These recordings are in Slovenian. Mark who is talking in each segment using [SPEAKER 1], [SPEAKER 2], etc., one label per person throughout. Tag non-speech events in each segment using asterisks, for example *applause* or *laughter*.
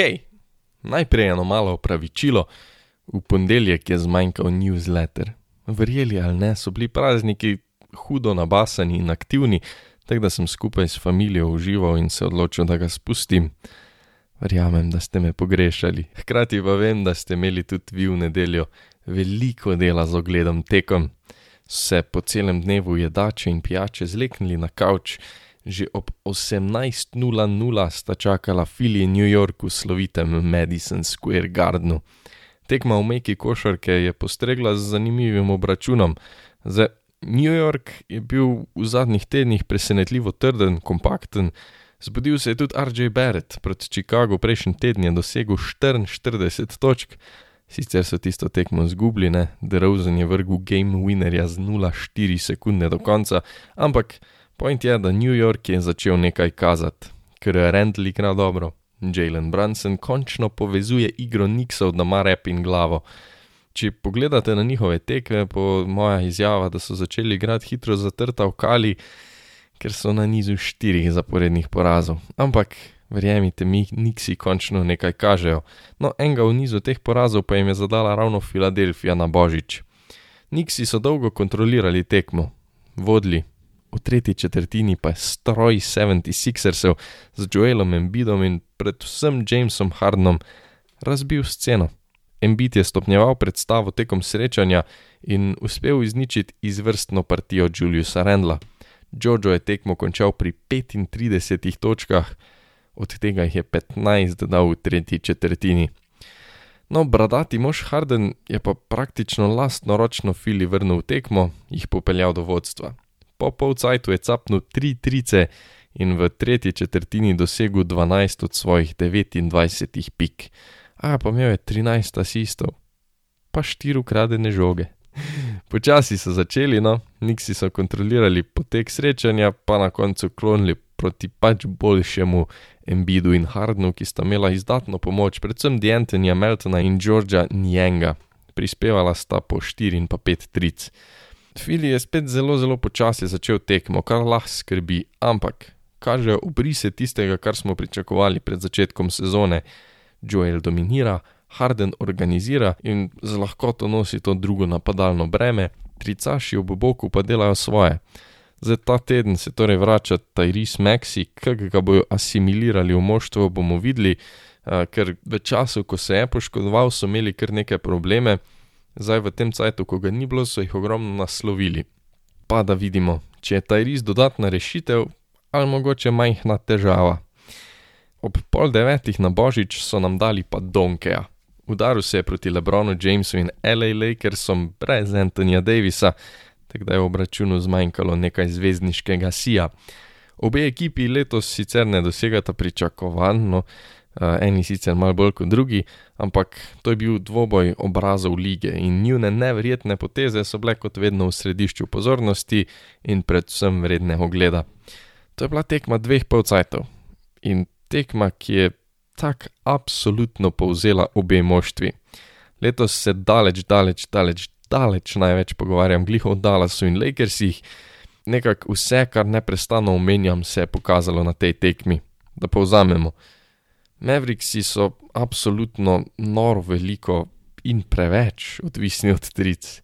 [SPEAKER 1] hej, najprej eno malo opravičilo, v ponedeljek je zmanjkal newsletter. Verjeli ali ne, so bili prazniki hudo nabasani in aktivni, tako da sem skupaj s familijo užival in se odločil, da ga spustim. Verjamem, da ste me pogrešali. Hkrati pa vem, da ste imeli tudi vi v nedeljo veliko dela z ogledom tekom. Se po celem dnevu jedače in pijače zleknili na kavč, že ob 18.00 sta čakala fili New Yorku v slovitem Madison Square Gardenu. Tekma v meki košarke je postregla z zanimivim obračunom. Za New York je bil v zadnjih tednih presenetljivo trden, kompakten, zbudil se je tudi RJ Barrett, proti Chicagu prejšnji teden je dosegel 44 točk, sicer so tisto tekmo zgubili, ne, DeRozan je vrgel game winnerja z 0,4 sekunde do konca, ampak point je, da New York je začel nekaj kazati, ker je Randall igra dobro. Jalen Brunson končno povezuje igro Nixov na marep in glavo. Če pogledate na njihove tekme, po moja izjava, da so začeli igrati hitro zatrta v kali, ker so na nizu štirih zaporednih porazov. Ampak, verjemite mi, Nixi končno nekaj kažejo. No, enega v nizu teh porazov pa jim je zadala ravno Filadelfija na Božič. Nixi so dolgo kontrolirali tekmo, vodili, v tretji četrtini pa je stroj 76ersov z Joelom Embidom in predvsem Jamesom Hardenom razbil sceno. Embit je stopnjeval predstavo tekom srečanja in uspel izničiti izvrstno partijo Juliusa Rendla. Jojo je tekmo končal pri 35 točkah, od tega jih je 15 dal v tretji četrtini. No, bradati mož Harden je pa praktično lastno ročno fili vrnil v tekmo, jih popeljal do vodstva. Po polcajtu je capnil tri trice in v tretji četrtini dosegel 12 od svojih 29 pik a pa imel je 13 asistov, pa 4 ukradene žoge. *laughs* Počasi so začeli, no, niksi so kontrolirali potek srečanja, pa na koncu klonili proti pač boljšemu Embidu in Hardnu, ki sta imela izdatno pomoč, predvsem D'Antonija Meltona in Georgea Njenga. Prispevala sta po 4 in pa 5 tric. Fili je spet zelo, zelo počasi začel tekmo, kar lahko skrbi, ampak kaže obrise tistega, kar smo pričakovali pred začetkom sezone. Joel dominira, Harden organizira in z lahkoto nosi to drugo napadalno breme, tricaši ob boku pa delajo svoje. Za ta teden se torej vrača Tyrese Maxi, kako ga bojo asimilirali v moštvo, bomo videli, ker v času, ko se je poškodoval, so imeli kar nekaj probleme, zdaj v tem cajtu, ko ga ni bilo, so jih ogromno naslovili. Pa da vidimo, če je Tyrese dodatna rešitev ali mogoče majhna težava. Ob pol devetih na božič so nam dali pa Donkeja. Udaril se je proti Lebronu Jamesu in LA Lakersom brez Antonija Davisa, tako da je v obračunu zmanjkalo nekaj zvezdniškega sija. Obe ekipi letos sicer ne dosegata pričakovanj, no, eni sicer malo bolj kot drugi, ampak to je bil dvoboj obrazov lige in njune neverjetne poteze so bile kot vedno v središču pozornosti in predvsem vredne ogleda. To je bila tekma dveh polcajtov in tekma, ki je tako absolutno povzela obe moštvi. Letos se daleč, daleč, daleč, daleč največ pogovarjam gliho o Dallasu in Lakersih, nekako vse, kar neprestano omenjam, se je pokazalo na tej tekmi. Da povzamemo. Mavericksi so absolutno noro veliko in preveč odvisni od tric.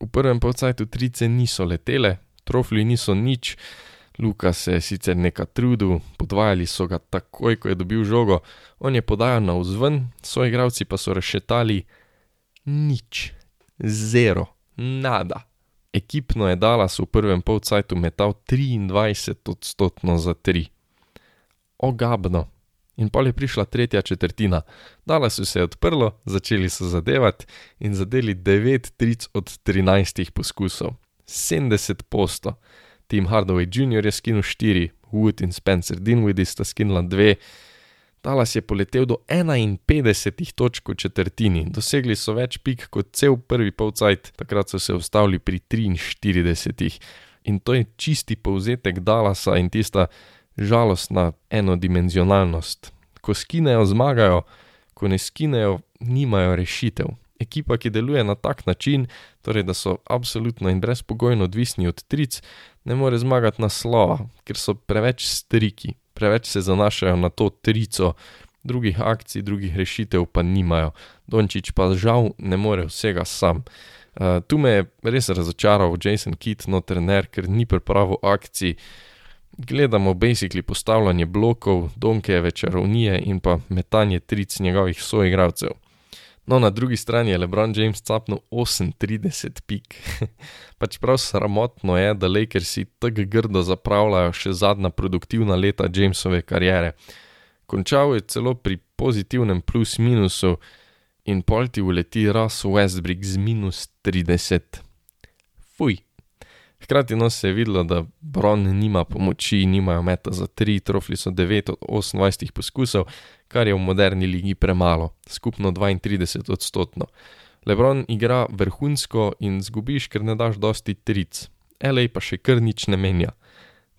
[SPEAKER 1] V prvem polcajtu trice niso letele, trofli niso nič, Luka se je sicer nekaj trudil, podvajali so ga takoj, ko je dobil žogo, on je podajal na vzven, svoji igralci pa so rešetali nič, zero, nada. Ekipno je Dallas v prvem polcajtu metal 23 odstotno za 3. Ogabno. In pol je prišla tretja četrtina, Dallasu se je odprlo, začeli so zadevati in zadeli 9 tric od 13 poskusov, 70 posto. Tim Hardaway Jr. je skinil 4, Wood in Spencer Dinwiddie sta skinila 2. Dallas je poletel do 51 točk v četrtini, dosegli so več pik kot cel prvi polcajt, takrat so se ustavili pri 43. In to je čisti povzetek Dallasa in tista žalostna enodimenzionalnost. Ko skinejo, zmagajo, ko ne skinejo, nimajo rešitev ekipa, ki deluje na tak način, torej da so absolutno in brezpogojno odvisni od tric, ne more zmagati naslova, ker so preveč striki, preveč se zanašajo na to trico drugih akcij, drugih rešitev pa nimajo. Dončić pa žal ne more vsega sam. Uh, tu me je res razočaral Jason Kidd, no trener, ker ni pripravil akcij. Gledamo basically postavljanje blokov, donkejeve čarovnije in pa metanje tric njegovih soigravcev. No, na drugi strani je LeBron James capnil 38 pik. *laughs* pač prav sramotno je, da Lakersi tako grdo zapravljajo še zadnja produktivna leta Jamesove kariere. Končal je celo pri pozitivnem plus-minusu in polti uleti Ras Westbrook z minus 30. Fuj. Hkrati no se je videlo, da Bron nima pomoči, nimajo meta za 3, trofli so 9 od 28 poskusov, kar je v moderni ligi premalo, skupno 32 odstotno. Lebron igra vrhunsko in zgubiš, ker ne daš dosti tric, LA pa še kar nič ne menja.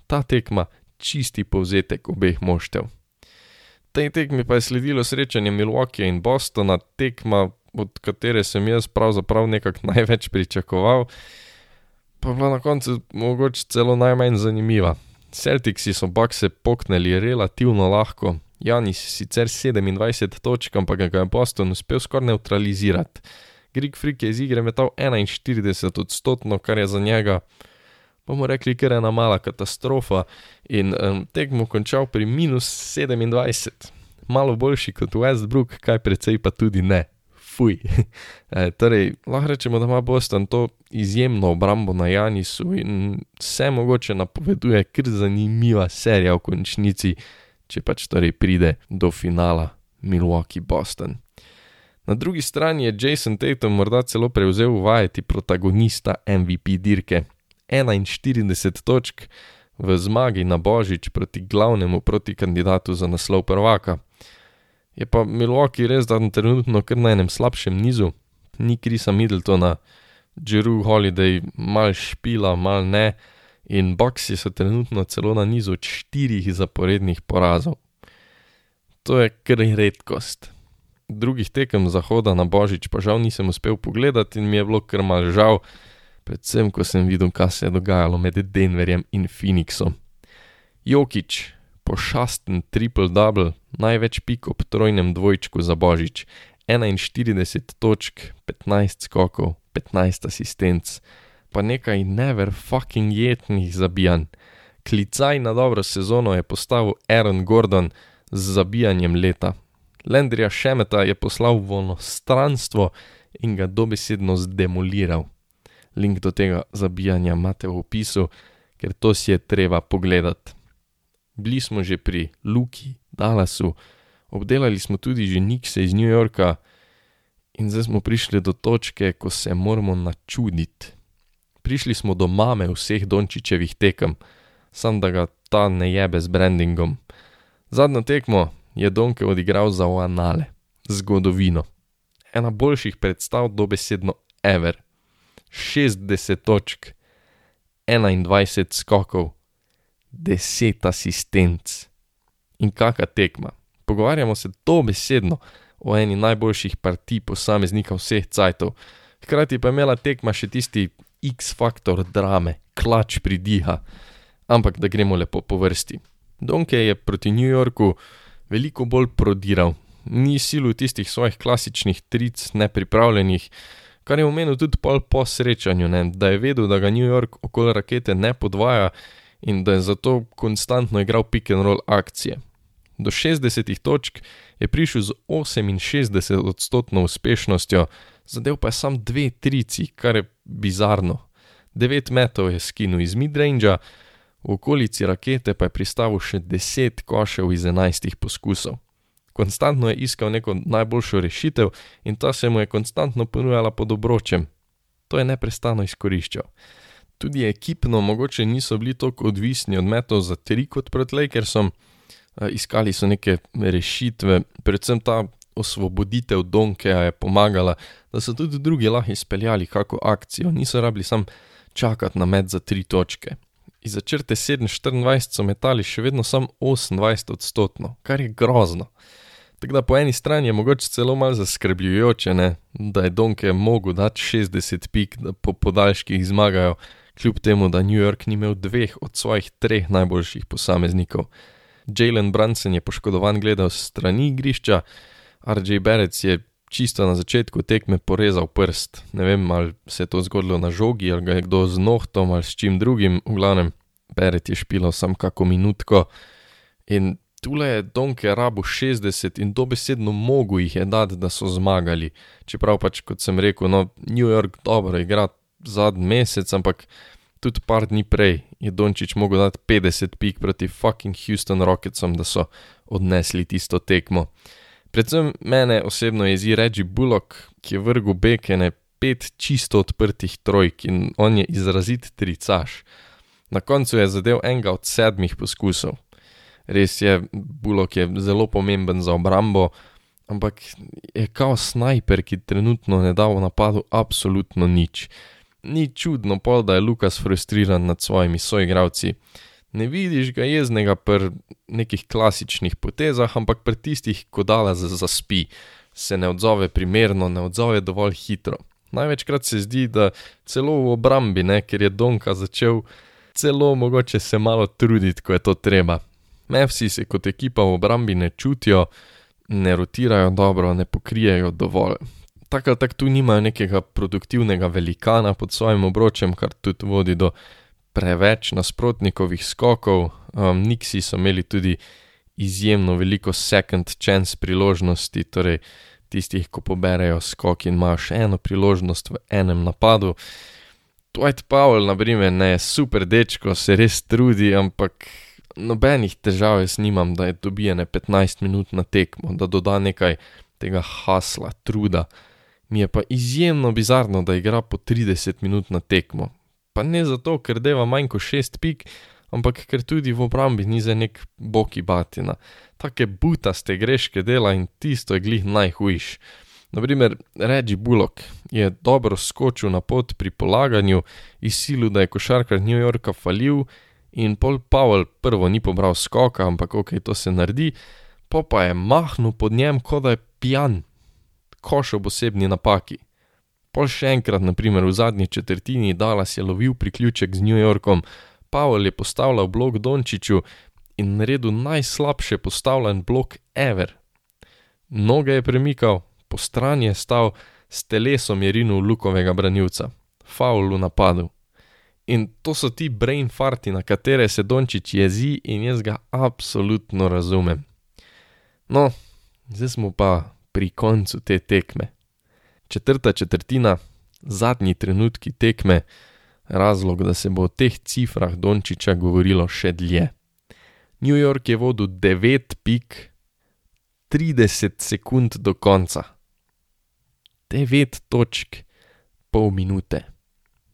[SPEAKER 1] Ta tekma čisti povzetek obeh moštev. Tej tekmi pa je sledilo srečanje Milwaukee in Bostona, tekma, od katere sem jaz pravzaprav nekako *laughs* največ pričakoval, pa bila na koncu mogoče celo najmanj zanimiva. Celticsi so bakse poknili relativno lahko, Janis sicer 27 točk, ampak ga je Boston uspel skoraj neutralizirati. Greek Freak je iz igre metal 41 odstotno, kar je za njega, bomo rekli, ker je ena mala katastrofa in um, tekmo končal pri minus 27. Malo boljši kot Westbrook, kaj precej pa tudi ne. Fuj. *laughs* e, torej, lahko rečemo, da ima Boston to izjemno obrambo na Janisu in vse mogoče napoveduje, ker zanimiva serija v končnici če pač torej pride do finala Milwaukee-Boston. Na drugi strani je Jason Tatum morda celo prevzel vajeti protagonista MVP dirke. 41 točk v zmagi na Božič proti glavnemu proti kandidatu za naslov prvaka. Je pa Milwaukee res dan trenutno kar na enem slabšem nizu, ni Krisa Middletona, Jeru Holiday, mal špila, mal ne in Boxi so trenutno celo na nizu štirih zaporednih porazov. To je kar redkost. Drugih tekem zahoda na božič pa žal nisem uspel pogledati in mi je bilo kar mal žal, predvsem ko sem videl, kaj se je dogajalo med Denverjem in Phoenixom. Jokič, pošasten triple-double, največ pik ob trojnem dvojčku za božič, 41 točk, 15 skokov, 15 asistenc pa nekaj never fucking jetnih zabijanj. Klicaj na dobro sezono je postavil Aaron Gordon z zabijanjem leta. Lendrija Šemeta je poslal v ono stranstvo in ga dobesedno zdemoliral. Link do tega zabijanja imate v opisu, ker to si je treba pogledati. Bili smo že pri Luki, Dallasu, obdelali smo tudi že Nikse iz New Yorka in zdaj smo prišli do točke, ko se moramo načuditi prišli smo do mame vseh Dončičevih tekem, sam da ga ta ne jebe z brandingom. Zadnjo tekmo je Donke odigral za Oanale, zgodovino. Ena boljših predstav dobesedno ever. 60 točk, 21 skokov, 10 asistenc. In kakšna tekma. Pogovarjamo se dobesedno o eni najboljših partij posameznika vseh cajtov. Hkrati pa je imela tekma še tisti X-faktor drame, klač pridiha. Ampak da gremo lepo po vrsti. Donke je proti New Yorku veliko bolj prodiral, ni silu tistih svojih klasičnih tric, nepripravljenih, kar je omenil tudi pol po srečanju, ne? da je vedel, da ga New York okoli rakete ne podvaja in da je zato konstantno igral pick and roll akcije. Do 60 točk je prišel z 68 odstotno uspešnostjo, zadev pa je sam dve trici, kar je bizarno. 9 metrov je skinil iz midrange, v okolici rakete pa je pristavil še 10 košev iz 11 poskusov. Konstantno je iskal neko najboljšo rešitev in ta se mu je konstantno ponujala pod obročem. To je neprestano izkoriščal. Tudi ekipno mogoče niso bili tako odvisni od metov za tri kot proti Lakersom, iskali so neke rešitve, predvsem ta osvoboditev Donkeja je pomagala, da so tudi drugi lahko izpeljali kako akcijo, niso rabili sam čakati na med za tri točke. Iz začrte 7-24 so metali še vedno samo 28 odstotno, kar je grozno. Tako da po eni strani je mogoče celo malo zaskrbljujoče, ne? da je Donke mogel dati 60 pik, da po podaljških zmagajo, kljub temu, da New York ni imel dveh od svojih treh najboljših posameznikov. Jalen Brunson je poškodovan gledal strani igrišča, RJ Berec je čisto na začetku tekme porezal prst. Ne vem, ali se je to zgodilo na žogi, ali ga je kdo z nohtom ali s čim drugim, v glavnem, Berec je špilo sam kako minutko. In tule je Donke rabu 60 in dobesedno mogo jih je dati, da so zmagali. Čeprav pač, kot sem rekel, no, New York dobro igra zadnji mesec, ampak tudi par dni prej je Dončić mogel dati 50 pik proti fucking Houston Rocketsom, da so odnesli tisto tekmo. Predvsem mene osebno jezi Reggie Bullock, ki je vrgel bekene pet čisto odprtih trojk in on je izrazit tricaš. Na koncu je zadev enega od sedmih poskusov. Res je, Bullock je zelo pomemben za obrambo, ampak je kao snajper, ki trenutno ne da v napadu absolutno nič ni čudno, pol, da je Lukas frustriran nad svojimi soigravci. Ne vidiš ga jeznega pri nekih klasičnih potezah, ampak pri tistih, ko dala zaspi, se ne odzove primerno, ne odzove dovolj hitro. Največkrat se zdi, da celo v obrambi, ne, ker je Donka začel celo mogoče se malo truditi, ko je to treba. Mevsi se kot ekipa v obrambi ne čutijo, ne rotirajo dobro, ne pokrijejo dovolj tako ali tako tu nimajo nekega produktivnega velikana pod svojim obročem, kar tudi vodi do preveč nasprotnikovih skokov. Um, Niksi so imeli tudi izjemno veliko second chance priložnosti, torej tistih, ko poberejo skok in imajo še eno priložnost v enem napadu. Dwight Powell, na primer, ne, super dečko, se res trudi, ampak nobenih težav jaz nimam, da je dobijene 15 minut na tekmo, da doda nekaj tega hasla, truda. Mi je pa izjemno bizarno, da igra po 30 minut na tekmo. Pa ne zato, ker deva manj kot 6 pik, ampak ker tudi v obrambi ni za nek boki batina. Take butaste greške dela in tisto je glih najhujš. Naprimer, Reggie Bullock je dobro skočil na pot pri polaganju, izsilil, da je košarkar New Yorka falil, in Paul Powell prvo ni pobral skoka, ampak ok, to se naredi, pa pa je mahnil pod njem, kot da je pijan koš ob osebni napaki. Pol še enkrat, naprimer v zadnji četrtini, Dallas je lovil priključek z New Yorkom, Pavel je postavljal blok Dončiću in naredil najslabše postavljen blok ever. Noge je premikal, po strani je stal, s telesom je rinil lukovega branilca, faul v napadu. In to so ti brain farti, na katere se Dončić jezi in jaz ga absolutno razumem. No, zdaj smo pa pri koncu te tekme. Četrta četrtina, zadnji trenutki tekme, razlog, da se bo o teh cifrah Dončiča govorilo še dlje. New York je vodil 9 pik, 30 sekund do konca. 9 točk, pol minute.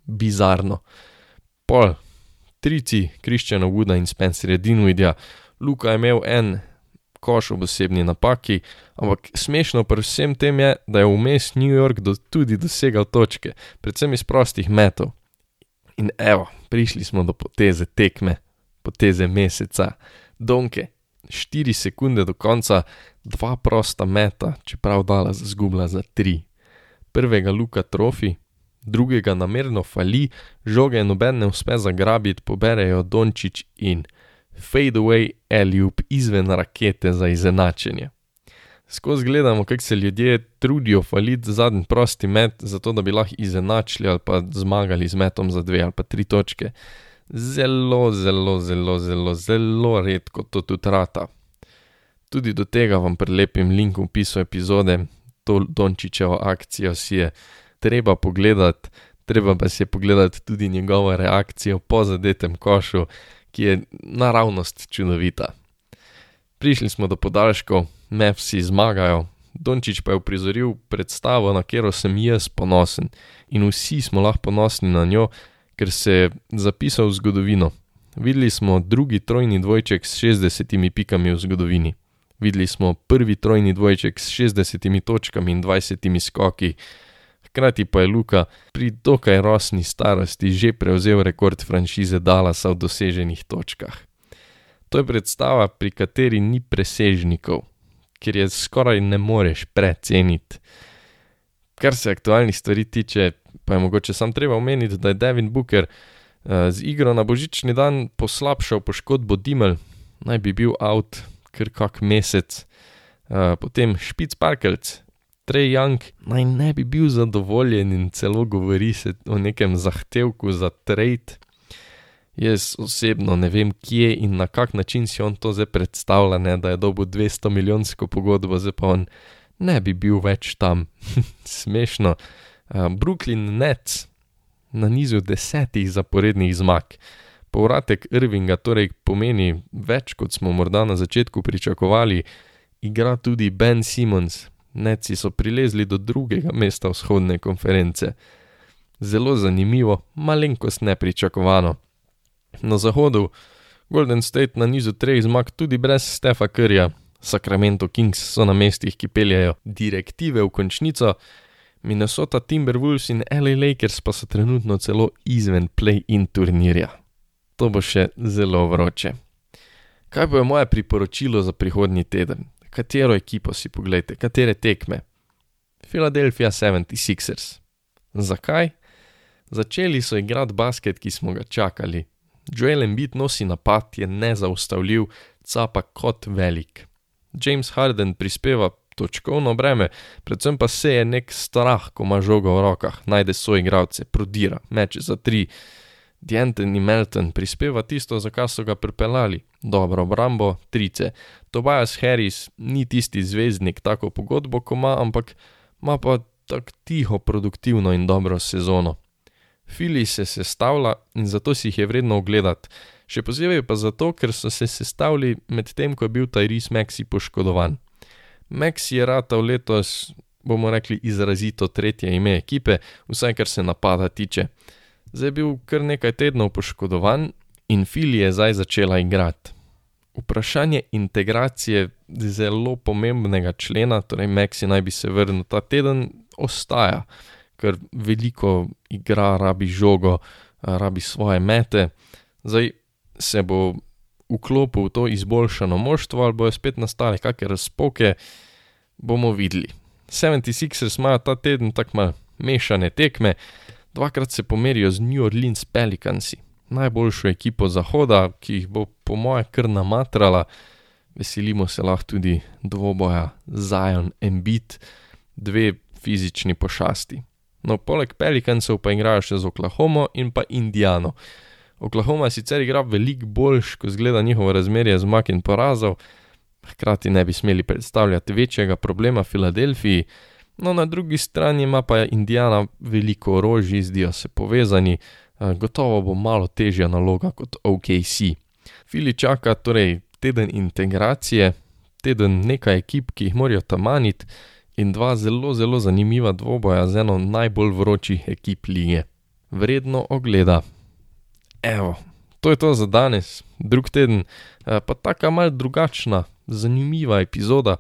[SPEAKER 1] Bizarno. Pol, trici, Kristjana Wooda in Spencer Dinwidja, Luka je imel en koš ob osebni napaki, ampak smešno pri vsem tem je, da je vmes New York do, tudi dosegal točke, predvsem iz prostih metov. In evo, prišli smo do poteze tekme, poteze meseca, donke, 4 sekunde do konca, dva prosta meta, čeprav dala zgubila za 3. Prvega Luka trofi, drugega namerno fali, žoge noben ne uspe zagrabiti, poberejo Dončić in fadeaway Eliup izven rakete za izenačenje. Skozi gledamo, kako se ljudje trudijo faliti zadnji prosti met, zato da bi lahko izenačili ali pa zmagali z metom za dve ali pa tri točke. Zelo, zelo, zelo, zelo, zelo redko to tudi rata. Tudi do tega vam prilepim link v opisu epizode, to Dončičevo akcijo si je treba pogledati, treba pa si je pogledati tudi njegovo reakcijo po zadetem košu ki je naravnost čudovita. Prišli smo do podaljškov, Mavsi zmagajo, Dončić pa je uprizoril predstavo, na katero sem jaz ponosen in vsi smo lahko ponosni na njo, ker se je zapisal v zgodovino. Videli smo drugi trojni dvojček s 60 pikami v zgodovini. Videli smo prvi trojni dvojček s 60 točkami in 20 skoki, Hkrati pa je Luka pri dokaj rosni starosti že prevzel rekord franšize Dallasa v doseženih točkah. To je predstava, pri kateri ni presežnikov, ker je skoraj ne moreš preceniti. Kar se aktualnih stvari tiče, pa je mogoče sam treba omeniti, da je Devin Booker uh, z igro na božični dan poslabšal poškodbo Dimel, naj bi bil out kar kak mesec. Uh, potem Špicparkelc, Trey Young naj ne bi bil zadovoljen in celo govori se o nekem zahtevku za trade. Jaz osebno ne vem, kje in na kak način si on to zdaj predstavlja, ne, da je dobil 200 milijonsko pogodbo, zdaj pa on ne bi bil več tam. *laughs* Smešno. Uh, Brooklyn Nets na nizu desetih zaporednih zmag. Povratek Irvinga torej pomeni več, kot smo morda na začetku pričakovali, igra tudi Ben Simmons, neci so prilezli do drugega mesta vzhodne konference. Zelo zanimivo, malenkost nepričakovano. Na zahodu Golden State na nizu treh zmag tudi brez Stefa Krja, Sacramento Kings so na mestih, ki peljajo direktive v končnico, Minnesota Timberwolves in LA Lakers pa so trenutno celo izven play-in turnirja. To bo še zelo vroče. Kaj bo moje priporočilo za prihodnji teden? Katero ekipo si pogledate, katere tekme? Philadelphia 76ers. Zakaj? Začeli so igrati basket, ki smo ga čakali. Joel Embiid nosi napad, je nezaustavljiv, capa kot velik. James Harden prispeva točkovno breme, predvsem pa se je nek strah, ko ima žogo v rokah, najde svoje igralce, prodira, meče za tri. Dienten in Melton prispeva tisto, za kar so ga pripeljali, dobro obrambo, trice. Tobias Harris ni tisti zvezdnik, tako pogodbo, ko ima, ampak ima pa tako tiho, produktivno in dobro sezono. Fili se sestavlja in zato si jih je vredno ogledati, še posebej pa zato, ker so se sestavili medtem, ko je bil Tyrese Maxi poškodovan. Maxi je ratal letos, bomo rekli, izrazito tretje ime ekipe, vsaj kar se napada tiče. Zdaj je bil kar nekaj tednov poškodovan in Fili je zdaj začela igrati. Vprašanje integracije zelo pomembnega člena, torej Maxi naj bi se vrnil ta teden, ostaja, ker veliko igra, rabi žogo, rabi svoje mete. Zdaj se bo vklopil v to izboljšano moštvo ali bojo spet nastale kakšne razpoke, bomo videli. 76ers imajo ta teden tako malo mešane tekme, dvakrat se pomerijo z New Orleans Pelicansi, najboljšo ekipo zahoda, ki jih bo po moje kar namatrala. Veselimo se lahko tudi dvoboja Zion in Beat, dve fizični pošasti. No, poleg Pelicansov pa igrajo še z Oklahomo in pa Indiano. Oklahoma sicer igra veliko boljš, ko zgleda njihovo razmerje zmag in porazov, hkrati ne bi smeli predstavljati večjega problema Filadelfiji, no na drugi strani ima pa Indiana veliko orožij, zdijo se povezani, gotovo bo malo težja naloga kot OKC. Fili čaka torej teden integracije, teden nekaj ekip, ki jih morajo tamaniti, in dva zelo, zelo zanimiva dvoboja z eno najbolj vročih ekip lige. Vredno ogleda. Evo, to je to za danes, drug teden, pa taka mal drugačna, zanimiva epizoda.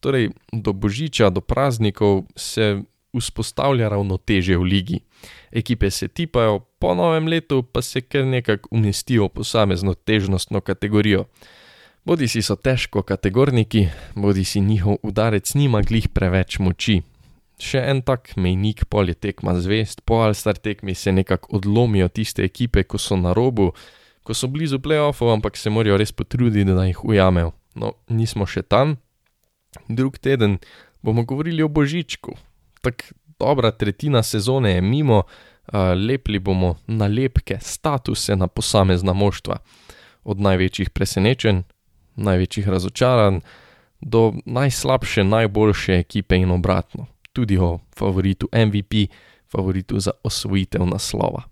[SPEAKER 1] Torej, do božiča, do praznikov se vzpostavlja ravnotežje v ligi. Ekipe se tipajo, po novem letu pa se kar nekako umestijo v posamezno težnostno kategorijo. Bodi si so težko kategorniki, bodi si njihov udarec nima glih preveč moči. Še en tak mejnik pol je tekma zvest, po Alstar tekmi se nekako odlomijo tiste ekipe, ko so na robu, ko so blizu playoffov, ampak se morajo res potruditi, da jih ujamejo. No, nismo še tam. Drug teden bomo govorili o Božičku. Tako dobra tretjina sezone je mimo, lepili bomo nalepke, statuse na posamezna moštva. Od največjih presenečenj, največjih razočaranj, do najslabše, najboljše ekipe in obratno. Tudi o favoritu MVP, favoritu za osvojitev naslova.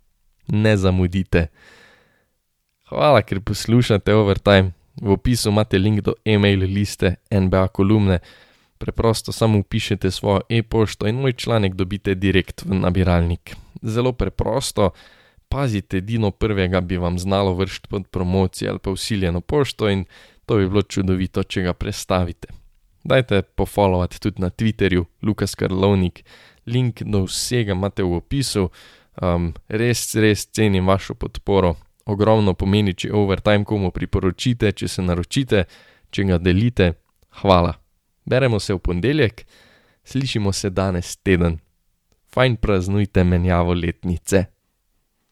[SPEAKER 1] Ne zamudite. Hvala, ker poslušate Overtime. V opisu imate link do e-mail liste NBA kolumne. Preprosto samo vpišete svojo e-pošto in moj članek dobite direkt v nabiralnik. Zelo preprosto, pazite, edino prvega bi vam znalo vršiti pod promocijo ali pa usiljeno pošto in to bi bilo čudovito, če ga prestavite. Dajte pofollowati tudi na Twitterju, Lukas Karlovnik, link do vsega imate v opisu. Um, res, res cenim vašo podporo, ogromno pomeni, če overtime komu priporočite, če se naročite, če ga delite. Hvala. Beremo se v ponedeljek, slišimo se danes teden. Fajn praznujte menjavo letnice.